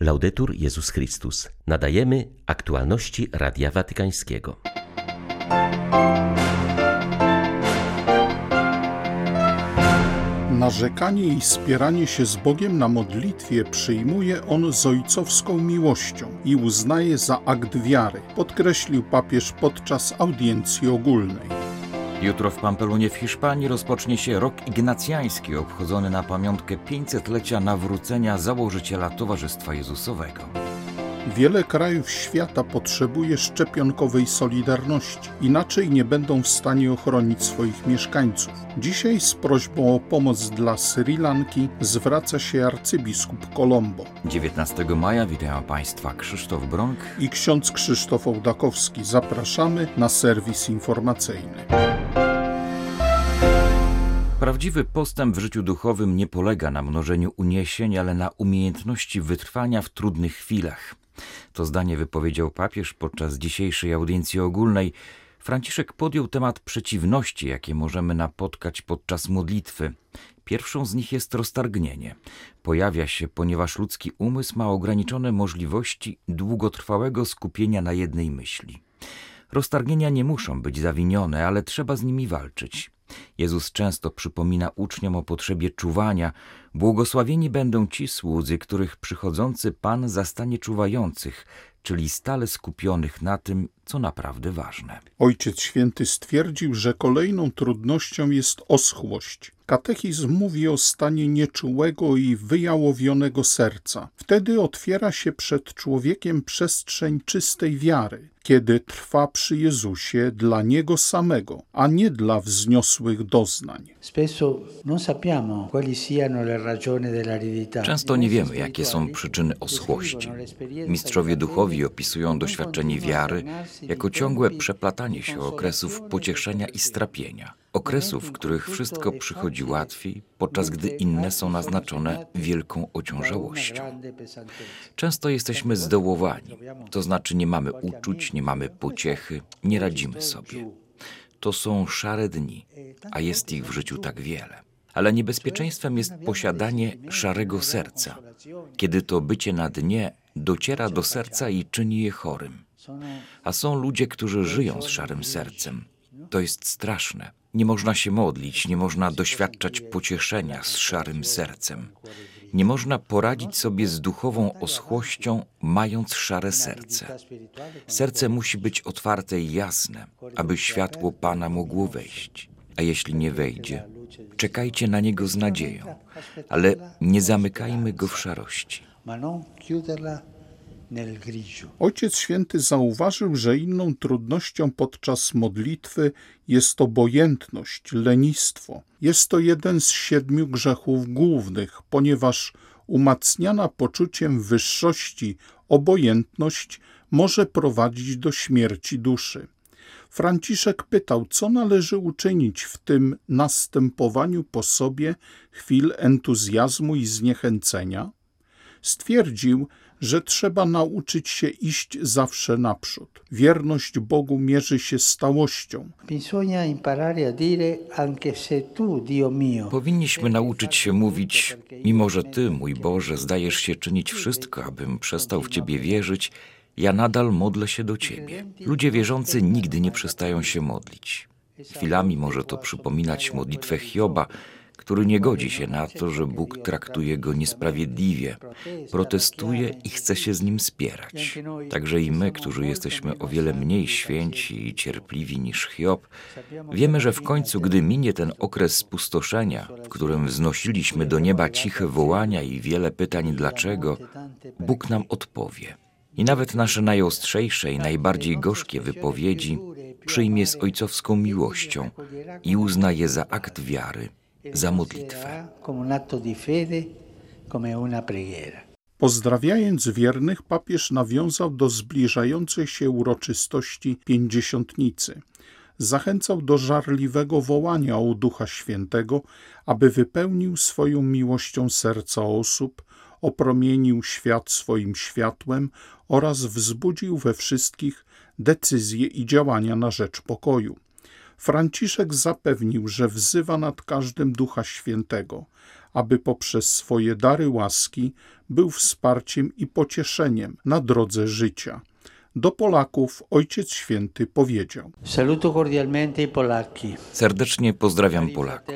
Laudetur Jezus Chrystus. Nadajemy aktualności Radia Watykańskiego. Narzekanie i spieranie się z Bogiem na modlitwie przyjmuje on z ojcowską miłością i uznaje za akt wiary, podkreślił papież podczas audiencji ogólnej. Jutro w Pampelunie w Hiszpanii rozpocznie się rok ignacjański, obchodzony na pamiątkę 500-lecia nawrócenia założyciela Towarzystwa Jezusowego. Wiele krajów świata potrzebuje szczepionkowej solidarności, inaczej nie będą w stanie ochronić swoich mieszkańców. Dzisiaj z prośbą o pomoc dla Sri Lanki zwraca się arcybiskup Colombo 19 maja witają Państwa Krzysztof Bronk i ksiądz Krzysztof Ołdakowski. Zapraszamy na serwis informacyjny. Prawdziwy postęp w życiu duchowym nie polega na mnożeniu uniesień, ale na umiejętności wytrwania w trudnych chwilach. To zdanie wypowiedział papież podczas dzisiejszej audiencji ogólnej. Franciszek podjął temat przeciwności, jakie możemy napotkać podczas modlitwy. Pierwszą z nich jest roztargnienie. Pojawia się, ponieważ ludzki umysł ma ograniczone możliwości długotrwałego skupienia na jednej myśli. Roztargnienia nie muszą być zawinione, ale trzeba z nimi walczyć. Jezus często przypomina uczniom o potrzebie czuwania. Błogosławieni będą ci słudzy, których przychodzący Pan zastanie czuwających, czyli stale skupionych na tym, co naprawdę ważne. Ojciec Święty stwierdził, że kolejną trudnością jest oschłość. Katechizm mówi o stanie nieczułego i wyjałowionego serca. Wtedy otwiera się przed człowiekiem przestrzeń czystej wiary, kiedy trwa przy Jezusie dla Niego samego, a nie dla wzniosłych doznań. Często nie wiemy, jakie są przyczyny oschłości. Mistrzowie duchowi opisują doświadczenie wiary jako ciągłe przeplatanie się okresów pocieszenia i strapienia. Okresów, w których wszystko przychodzi łatwiej, podczas gdy inne są naznaczone wielką ociążałością. Często jesteśmy zdołowani, to znaczy nie mamy uczuć, nie mamy pociechy, nie radzimy sobie. To są szare dni, a jest ich w życiu tak wiele. Ale niebezpieczeństwem jest posiadanie szarego serca, kiedy to bycie na dnie dociera do serca i czyni je chorym. A są ludzie, którzy żyją z szarym sercem. To jest straszne. Nie można się modlić, nie można doświadczać pocieszenia z szarym sercem. Nie można poradzić sobie z duchową oschłością, mając szare serce. Serce musi być otwarte i jasne, aby światło Pana mogło wejść. A jeśli nie wejdzie, czekajcie na niego z nadzieją, ale nie zamykajmy go w szarości. Ojciec Święty zauważył, że inną trudnością podczas modlitwy jest obojętność, lenistwo. Jest to jeden z siedmiu grzechów głównych, ponieważ umacniana poczuciem wyższości obojętność może prowadzić do śmierci duszy. Franciszek pytał, co należy uczynić w tym następowaniu po sobie chwil entuzjazmu i zniechęcenia. Stwierdził, że trzeba nauczyć się iść zawsze naprzód. Wierność Bogu mierzy się stałością. Powinniśmy nauczyć się mówić, mimo że Ty, mój Boże, zdajesz się czynić wszystko, abym przestał w Ciebie wierzyć, ja nadal modlę się do Ciebie. Ludzie wierzący nigdy nie przestają się modlić. Chwilami może to przypominać modlitwę Hioba, który nie godzi się na to, że Bóg traktuje go niesprawiedliwie, protestuje i chce się z nim spierać. Także i my, którzy jesteśmy o wiele mniej święci i cierpliwi niż Hiob, wiemy, że w końcu, gdy minie ten okres spustoszenia, w którym wznosiliśmy do nieba ciche wołania i wiele pytań dlaczego, Bóg nam odpowie. I nawet nasze najostrzejsze i najbardziej gorzkie wypowiedzi przyjmie z ojcowską miłością i uzna je za akt wiary za modlitwę. Pozdrawiając wiernych, papież nawiązał do zbliżającej się uroczystości pięćdziesiątnicy. Zachęcał do żarliwego wołania o Ducha Świętego, aby wypełnił swoją miłością serca osób, opromienił świat swoim światłem oraz wzbudził we wszystkich decyzje i działania na rzecz pokoju. Franciszek zapewnił, że wzywa nad każdym Ducha Świętego, aby poprzez swoje dary łaski był wsparciem i pocieszeniem na drodze życia. Do Polaków Ojciec Święty powiedział: Saluto cordialmente i Polacchi. Serdecznie pozdrawiam Polaków.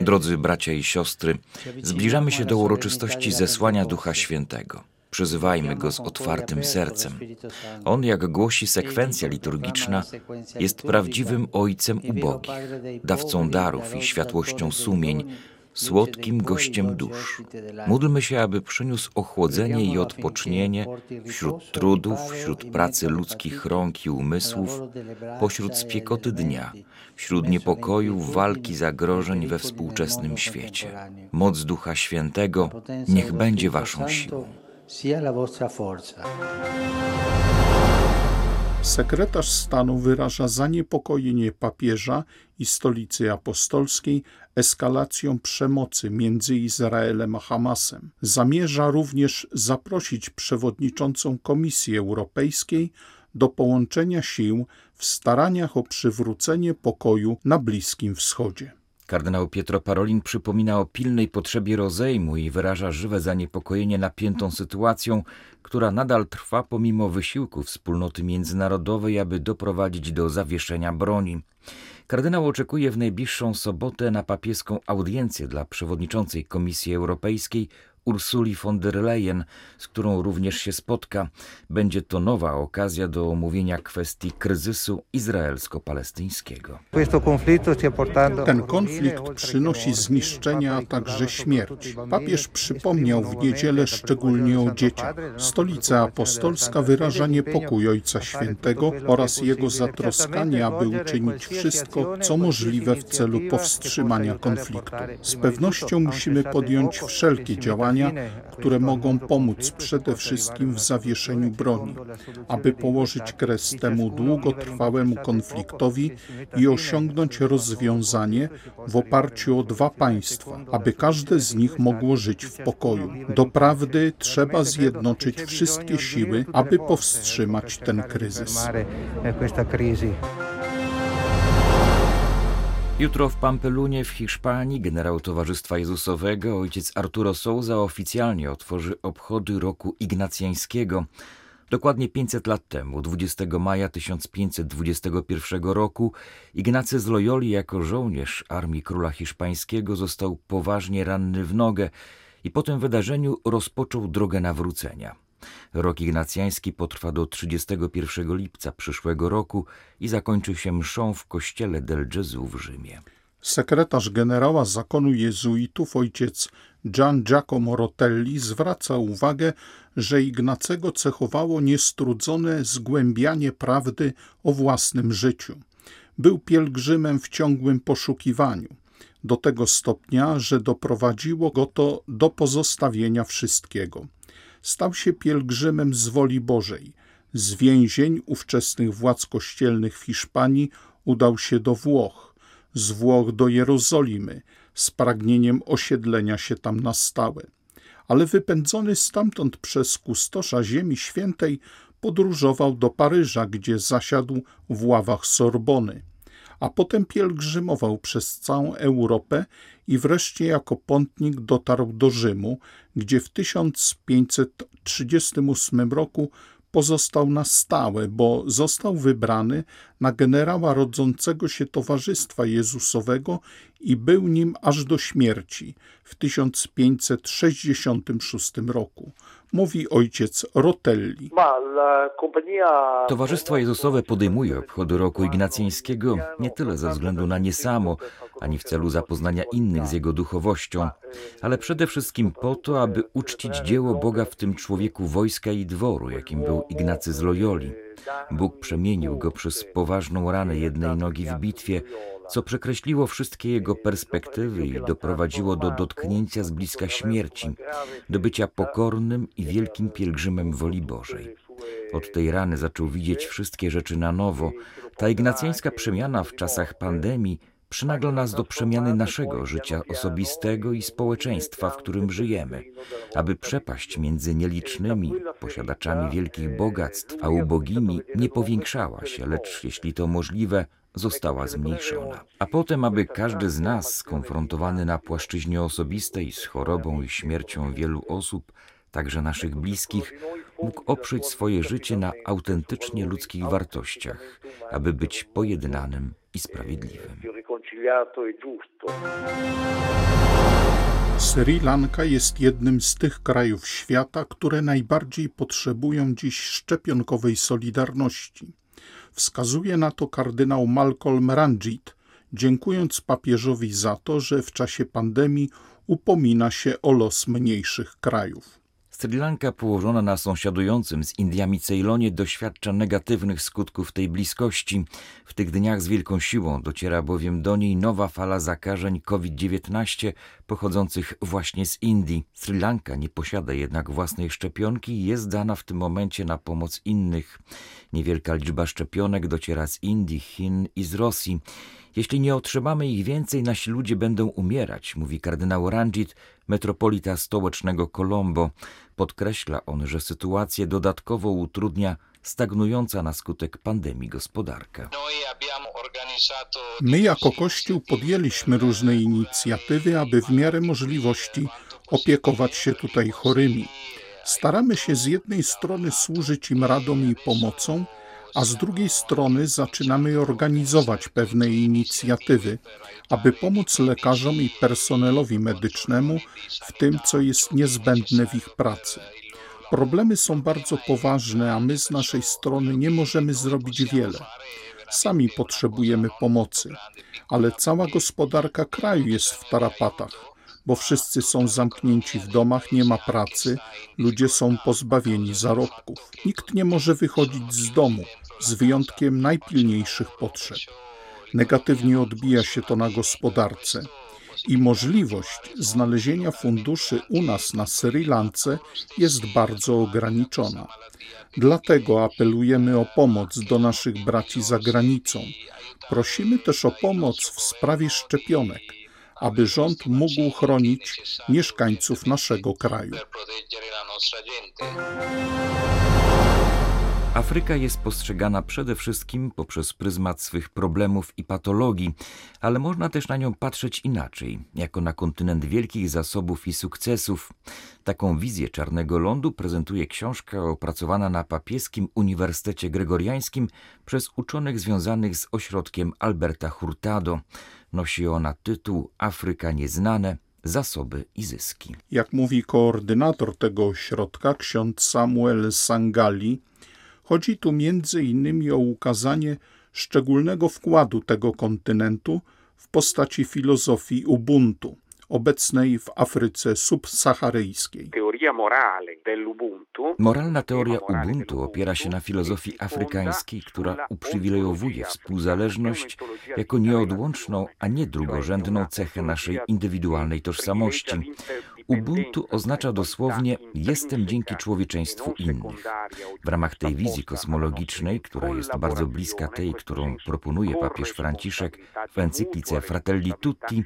Drodzy bracia i siostry, zbliżamy się do uroczystości zesłania Ducha Świętego. Przyzywajmy go z otwartym sercem. On, jak głosi sekwencja liturgiczna, jest prawdziwym Ojcem ubogich, dawcą darów i światłością sumień, słodkim gościem dusz. Módlmy się, aby przyniósł ochłodzenie i odpocznienie wśród trudów, wśród pracy ludzkich rąk i umysłów, pośród spiekoty dnia, wśród niepokojów, walki, zagrożeń we współczesnym świecie. Moc Ducha Świętego niech będzie waszą siłą. Sia la vostra forza. Sekretarz stanu wyraża zaniepokojenie papieża i stolicy apostolskiej eskalacją przemocy między Izraelem a Hamasem. Zamierza również zaprosić przewodniczącą Komisji Europejskiej do połączenia sił w staraniach o przywrócenie pokoju na Bliskim Wschodzie. Kardynał Pietro Parolin przypomina o pilnej potrzebie rozejmu i wyraża żywe zaniepokojenie napiętą sytuacją, która nadal trwa pomimo wysiłków wspólnoty międzynarodowej, aby doprowadzić do zawieszenia broni. Kardynał oczekuje w najbliższą sobotę na papieską audiencję dla przewodniczącej Komisji Europejskiej Ursuli von der Leyen, z którą również się spotka. Będzie to nowa okazja do omówienia kwestii kryzysu izraelsko-palestyńskiego. Ten konflikt przynosi zniszczenia, a także śmierć. Papież przypomniał w niedzielę szczególnie o dzieciach. Stolica Apostolska wyraża niepokój Ojca Świętego oraz jego zatroskanie, aby uczynić wszystko, co możliwe w celu powstrzymania konfliktu. Z pewnością musimy podjąć wszelkie działania, które mogą pomóc przede wszystkim w zawieszeniu broni, aby położyć kres temu długotrwałemu konfliktowi i osiągnąć rozwiązanie w oparciu o dwa państwa, aby każde z nich mogło żyć w pokoju. Doprawdy trzeba zjednoczyć wszystkie siły, aby powstrzymać ten kryzys. Jutro w Pampelunie w Hiszpanii generał Towarzystwa Jezusowego ojciec Arturo Souza oficjalnie otworzy obchody roku ignacjańskiego. Dokładnie 500 lat temu, 20 maja 1521 roku, Ignacy z Loyoli jako żołnierz armii króla hiszpańskiego został poważnie ranny w nogę i po tym wydarzeniu rozpoczął drogę nawrócenia. Rok ignacjański potrwa do 31 lipca przyszłego roku i zakończy się mszą w kościele del Gesù w Rzymie. Sekretarz generała zakonu jezuitów ojciec Gian Giacomo Rotelli zwraca uwagę, że Ignacego cechowało niestrudzone zgłębianie prawdy o własnym życiu. Był pielgrzymem w ciągłym poszukiwaniu, do tego stopnia, że doprowadziło go to do pozostawienia wszystkiego stał się pielgrzymem z woli Bożej. Z więzień ówczesnych władz kościelnych w Hiszpanii udał się do Włoch, z Włoch do Jerozolimy, z pragnieniem osiedlenia się tam na stałe. Ale wypędzony stamtąd przez kustosza Ziemi Świętej podróżował do Paryża, gdzie zasiadł w ławach Sorbony a potem pielgrzymował przez całą Europę i wreszcie jako pątnik dotarł do Rzymu, gdzie w 1538 roku pozostał na stałe, bo został wybrany na generała rodzącego się Towarzystwa Jezusowego i był nim aż do śmierci w 1566 roku mówi ojciec Rotelli. Towarzystwo Jezusowe podejmuje obchody roku ignacjańskiego nie tyle ze względu na nie samo, ani w celu zapoznania innych z jego duchowością, ale przede wszystkim po to, aby uczcić dzieło Boga w tym człowieku wojska i dworu, jakim był Ignacy z Loyoli. Bóg przemienił go przez poważną ranę jednej nogi w bitwie, co przekreśliło wszystkie jego perspektywy i doprowadziło do dotknięcia z bliska śmierci, do bycia pokornym i wielkim pielgrzymem woli Bożej. Od tej rany zaczął widzieć wszystkie rzeczy na nowo. Ta ignacjańska przemiana w czasach pandemii przynagla nas do przemiany naszego życia osobistego i społeczeństwa, w którym żyjemy, aby przepaść między nielicznymi posiadaczami wielkich bogactw a ubogimi nie powiększała się, lecz jeśli to możliwe, została zmniejszona. A potem, aby każdy z nas, skonfrontowany na płaszczyźnie osobistej z chorobą i śmiercią wielu osób, także naszych bliskich, mógł oprzeć swoje życie na autentycznie ludzkich wartościach, aby być pojednanym i sprawiedliwym. Sri Lanka jest jednym z tych krajów świata, które najbardziej potrzebują dziś szczepionkowej solidarności. Wskazuje na to kardynał Malcolm Ranjit, dziękując papieżowi za to, że w czasie pandemii upomina się o los mniejszych krajów. Sri Lanka położona na sąsiadującym z Indiami Ceylonie doświadcza negatywnych skutków tej bliskości. W tych dniach z wielką siłą dociera bowiem do niej nowa fala zakażeń COVID-19 pochodzących właśnie z Indii. Sri Lanka nie posiada jednak własnej szczepionki i jest dana w tym momencie na pomoc innych. Niewielka liczba szczepionek dociera z Indii, Chin i z Rosji. Jeśli nie otrzymamy ich więcej, nasi ludzie będą umierać, mówi kardynał Ranjit, metropolita stołecznego Colombo. Podkreśla on, że sytuację dodatkowo utrudnia stagnująca na skutek pandemii gospodarka. My jako Kościół podjęliśmy różne inicjatywy, aby w miarę możliwości opiekować się tutaj chorymi. Staramy się z jednej strony służyć im radą i pomocą, a z drugiej strony zaczynamy organizować pewne inicjatywy, aby pomóc lekarzom i personelowi medycznemu w tym, co jest niezbędne w ich pracy. Problemy są bardzo poważne, a my z naszej strony nie możemy zrobić wiele. Sami potrzebujemy pomocy, ale cała gospodarka kraju jest w tarapatach, bo wszyscy są zamknięci w domach, nie ma pracy, ludzie są pozbawieni zarobków. Nikt nie może wychodzić z domu, z wyjątkiem najpilniejszych potrzeb. Negatywnie odbija się to na gospodarce i możliwość znalezienia funduszy u nas na Sri Lance jest bardzo ograniczona. Dlatego apelujemy o pomoc do naszych braci za granicą. Prosimy też o pomoc w sprawie szczepionek, aby rząd mógł chronić mieszkańców naszego kraju. Afryka jest postrzegana przede wszystkim poprzez pryzmat swych problemów i patologii, ale można też na nią patrzeć inaczej, jako na kontynent wielkich zasobów i sukcesów. Taką wizję Czarnego Lądu prezentuje książka opracowana na papieskim Uniwersytecie Gregoriańskim przez uczonych związanych z ośrodkiem Alberta Hurtado. Nosi ona tytuł Afryka Nieznane zasoby i zyski. Jak mówi koordynator tego ośrodka, ksiądz Samuel Sangali, Chodzi tu między innymi o ukazanie szczególnego wkładu tego kontynentu w postaci filozofii Ubuntu, obecnej w Afryce subsaharyjskiej. Moralna teoria Ubuntu opiera się na filozofii afrykańskiej, która uprzywilejowuje współzależność jako nieodłączną, a nie drugorzędną cechę naszej indywidualnej tożsamości. Ubuntu oznacza dosłownie jestem dzięki człowieczeństwu innych. W ramach tej wizji kosmologicznej, która jest bardzo bliska tej, którą proponuje papież Franciszek w encyklice Fratelli Tutti,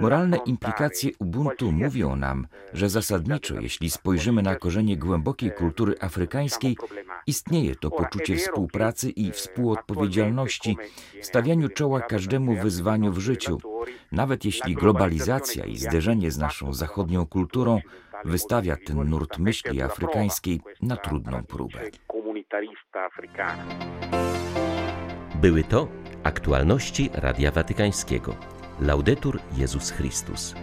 moralne implikacje Ubuntu mówią nam, że zasadniczo, jeśli spojrzymy na korzenie głębokiej kultury afrykańskiej, istnieje to poczucie współpracy i współodpowiedzialności w stawianiu czoła każdemu wyzwaniu w życiu, nawet jeśli globalizacja i zderzenie z naszą zachodnią kulturą wystawia ten nurt myśli afrykańskiej na trudną próbę. Były to aktualności Radia Watykańskiego. Laudetur Jezus Chrystus.